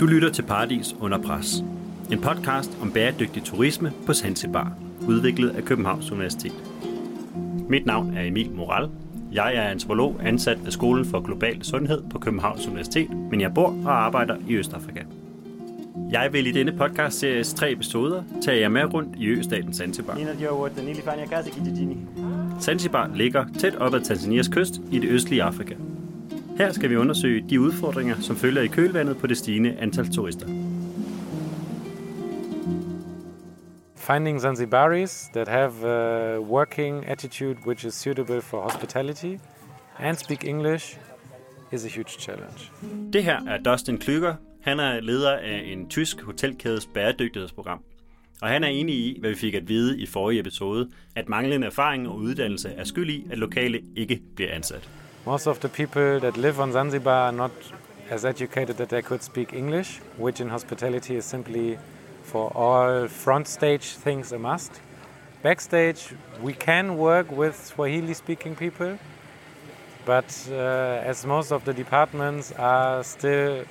Du lytter til Paradis under pres. En podcast om bæredygtig turisme på Zanzibar, udviklet af Københavns Universitet. Mit navn er Emil Moral. Jeg er antropolog ansat ved Skolen for Global Sundhed på Københavns Universitet, men jeg bor og arbejder i Østafrika. Jeg vil i denne podcast series tre episoder tage jer med rundt i østaten Zanzibar. Zanzibar ligger tæt op ad Tanzanias kyst i det østlige Afrika. Her skal vi undersøge de udfordringer, som følger i kølvandet på det stigende antal turister. Finding Zanzibaris that have a working attitude which is suitable for hospitality and speak English is a huge challenge. Det her er Dustin Klyger. Han er leder af en tysk hotelkædes bæredygtighedsprogram. Og han er enig i, hvad vi fik at vide i forrige episode, at manglende erfaring og uddannelse er skyld i, at lokale ikke bliver ansat. Most of the people that live on Zanzibar are not as educated that they could speak English, which in hospitality is simply for all front stage things a must. Backstage, we can work with Swahili speaking people, but uh, as most of the departments are still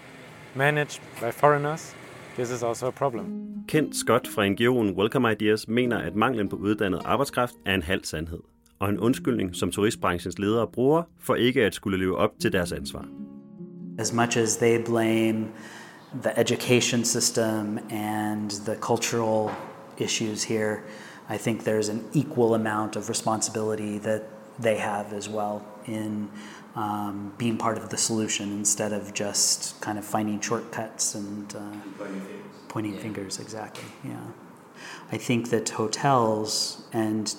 managed by foreigners, this is also a problem. Kent Scott fra NGO'en Welcome Ideas mener, at manglen på uddannet arbejdskraft er en halv sandhed, og en undskyldning, som turistbranchens ledere bruger for ikke at skulle leve op til deres ansvar. As much as they blame the education system and the cultural issues here, I think there's an equal amount of responsibility that they have as well in um, being part of the solution instead of just kind of finding shortcuts and uh, pointing fingers. Exactly. Yeah. I think that hotels and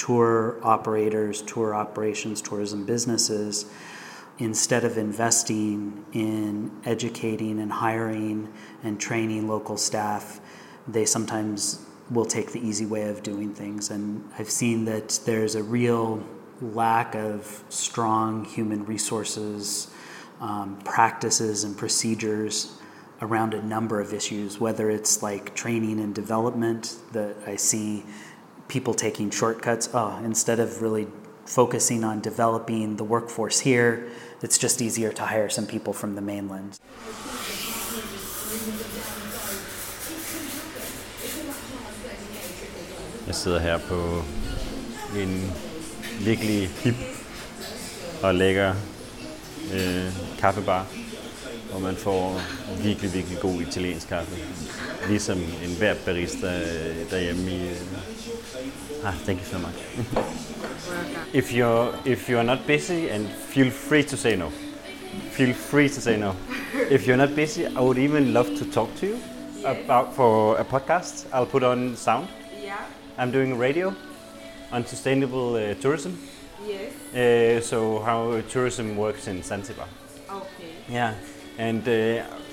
tour operators, tour operations, tourism businesses, instead of investing in educating and hiring and training local staff, they sometimes will take the easy way of doing things. And I've seen that there's a real lack of strong human resources um, practices and procedures around a number of issues, whether it's like training and development, that I see people taking shortcuts. Oh, instead of really focusing on developing the workforce here, it's just easier to hire some people from the mainland. Jeg sidder her på en virkelig hip og lækker øh, kaffebar, hvor man får virkelig, virkelig god italiensk kaffe. Ligesom en hver barista øh, derhjemme i... Øh... Ah, thank you so much. if you're if you're not busy, and feel free to say no. Feel free to say no. If you're not busy, I would even love to talk to you about for a podcast. I'll put on sound. Yeah. I'm doing radio on sustainable uh, tourism. Yes. Uh, so how tourism works in Zanzibar. Okay. Yeah, and uh,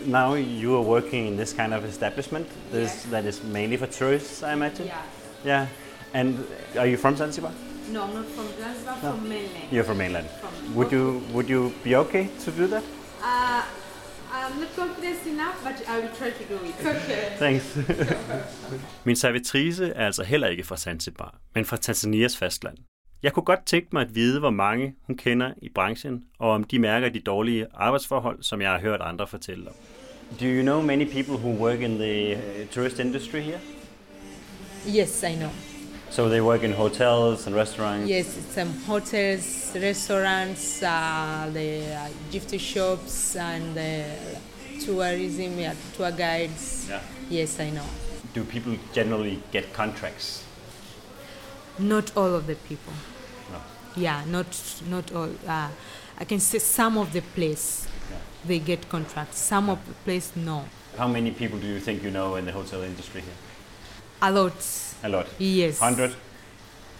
now you are working in this kind of establishment. This Yes. that is mainly for tourists, I imagine. Yeah. Yeah. And are you from Zanzibar? No, I'm not from Zanzibar. No. From mainland. You're from mainland. From- Would you would you be okay to do that? Uh, I'm not confident enough, but I will try to do it. Okay. Thanks. Min servitrice er altså heller ikke fra Zanzibar, men fra Tanzanias fastland. Jeg kunne godt tænke mig at vide, hvor mange hun kender i branchen, og om de mærker de dårlige arbejdsforhold, som jeg har hørt andre fortælle om. Do you know many people who work in the uh, tourist industry here? Yes, I know. So they work in hotels and restaurants. Yes, some hotels, restaurants, uh, the uh, gift shops, and the tourism, yeah, tour guides. Yeah. Yes, I know. Do people generally get contracts? Not all of the people. No. Yeah, not not all. Uh, I can say some of the place Yeah. they get contracts. Some of the place no. How many people do you think you know in the hotel industry here? A lot. A lot. Yes. Hundred.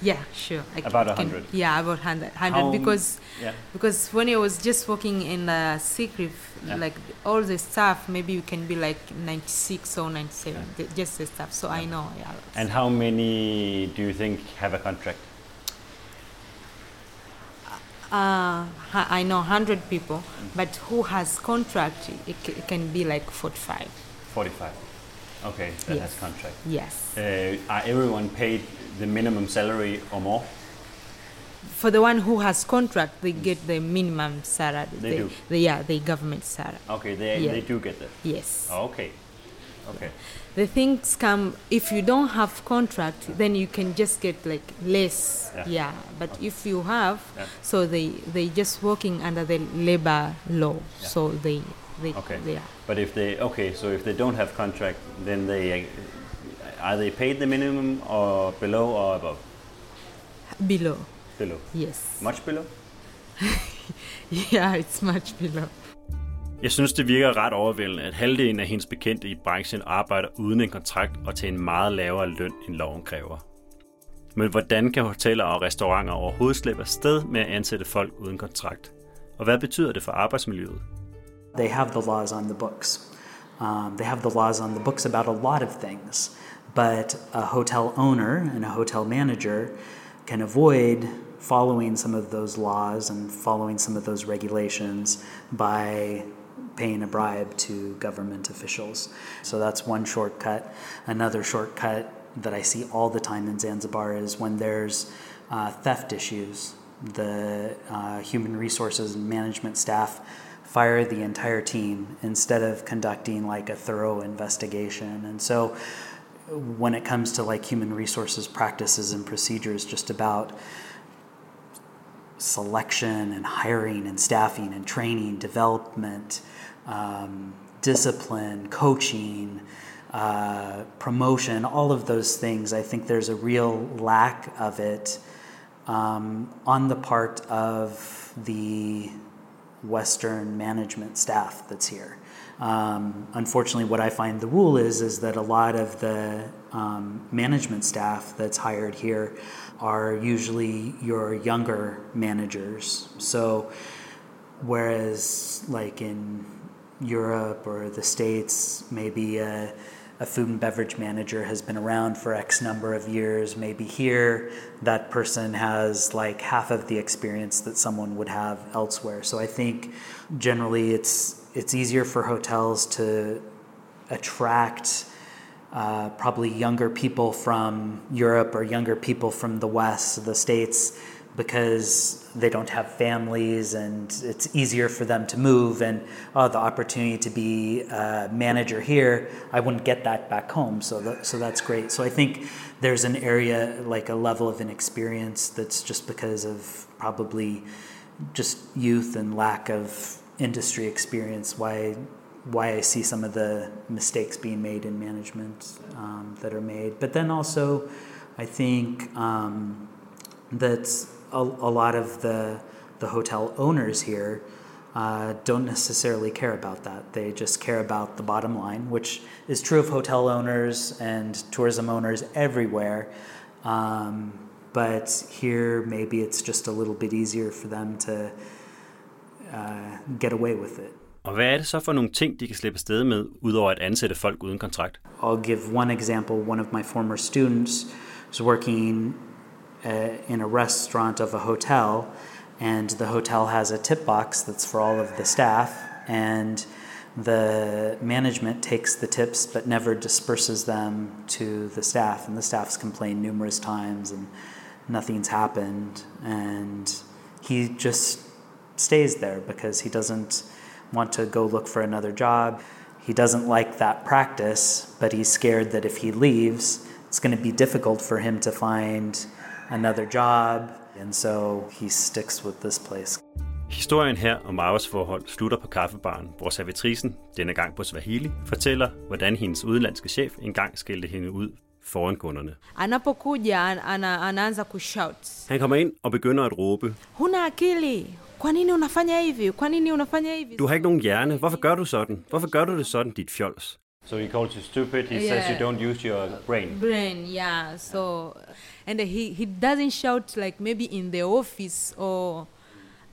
Yeah, sure. I About a can- hundred. Yeah, about hundred. Hundred How- because Yeah. because when I was just working in the secret, Yeah. like all the staff, maybe you can be like 96 or 97, the- just the staff. So I know. Yeah. And how many do you think have a contract? uh, I know 100 people, but who has contract? It, c- it can be like 45. Forty-five. Okay, that Yes. has contract. Yes. Uh, are everyone paid the minimum salary or more? for the one who has contract, they get the minimum salary. They the, do? The, yeah, the government salary. Okay, they, Yeah. they do get that. Yes. Okay. Okay. The things come if you don't have contract, then you can just get like less. Yeah. Yeah. But if you have, Yeah. so they they just working under the labor law. Yeah. So they they Okay. they are. But if they okay, so if they don't have contract, then they are they paid the minimum or below or above? below. Below. Yes. Much below. Yeah, it's much below. Jeg synes, det virker ret overvældende, at halvdelen af hendes bekendte i branchen arbejder uden en kontrakt og til en meget lavere løn, end loven kræver. Men hvordan kan hoteller og restauranter overhovedet slippe afsted med at ansætte folk uden kontrakt? Og hvad betyder det for arbejdsmiljøet? They have the laws on the books. Um, they have the laws on the books about a lot of things, but a hotel owner and a hotel manager can avoid following some of those laws and following some of those regulations by paying a bribe to government officials. So that's one shortcut. Another shortcut that I see all the time in Zanzibar is when there's uh, theft issues. The uh, human resources and management staff fire the entire team instead of conducting like a thorough investigation. And so when it comes to like human resources practices and procedures just about selection and hiring and staffing and training, development, um, discipline, coaching, uh, promotion, all of those things, I think there's a real lack of it um, on the part of the Western management staff that's here. Um, unfortunately, what I find the rule is is that a lot of the um, management staff that's hired here are usually your younger managers. So, whereas like in Europe or the States, maybe a food and beverage manager has been around for X number of years. Maybe here, that person has like half of the experience that someone would have elsewhere. So I think generally it's it's easier for hotels to attract uh, probably younger people from Europe or younger people from the West, the States, because they don't have families and it's easier for them to move. And oh, the opportunity to be a manager here, I wouldn't get that back home. So, that, so that's great. So I think there's an area, like a level of inexperience that's just because of probably just youth and lack of industry experience why why I see some of the mistakes being made in management um, that are made. But then also, I think um, that a, a, lot of the the hotel owners here uh, don't necessarily care about that. They just care about the bottom line, which is true of hotel owners and tourism owners everywhere. Um, but here, maybe it's just a little bit easier for them to uh, get away with it. Og hvad er det så for nogle ting, de kan slippe afsted med, udover at ansætte folk uden kontrakt? I'll give one example. One of my former students was working uh, in a restaurant of a hotel, and the hotel has a tip box that's for all of the staff, and the management takes the tips but never disperses them to the staff, and the staff's complained numerous times, and nothing's happened, and he just stays there because he doesn't want to go look for another job. He doesn't like that practice, but he's scared that if he leaves, it's going to be difficult for him to find another job, and so he sticks with this place. Historien her om arbejdsforhold slutter på kaffebaren, hvor servitrisen, denne gang på Swahili, fortæller, hvordan hendes udenlandske chef engang skældte hende ud foran kunderne. Anapokuja an, ana, anaanza kushout, Han kommer ind og begynder at råbe, huna akili, kwa nini unafanya hivi? Kwa nini unafanya hivi? du har ikke nogen hjerne, hvorfor gør du sådan? Hvorfor gør du det sådan, dit fjols? So he calls you stupid, he says you don't use your brain. brain yeah so and he he doesn't shout like maybe in the office or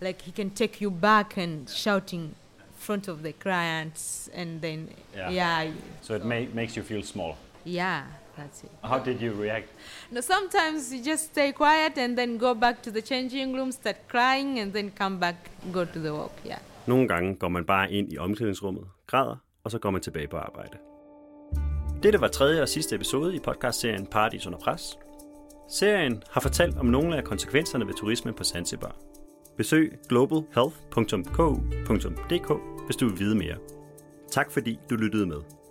like he can take you back and shouting in front of the clients and then Yeah. yeah So it ma- makes you feel small. yeah that's it How did you react? no sometimes you just stay quiet and then go back to the changing room start crying and then come back go to the work yeah Nogle gange går man bare ind i omklædningsrummet, græder, og så går man tilbage på arbejde. Dette var tredje og sidste episode i podcastserien Paradis under pres. Serien har fortalt om nogle af konsekvenserne ved turisme på Zanzibar. Besøg globalhealth.ku.dk, hvis du vil vide mere. Tak fordi du lyttede med.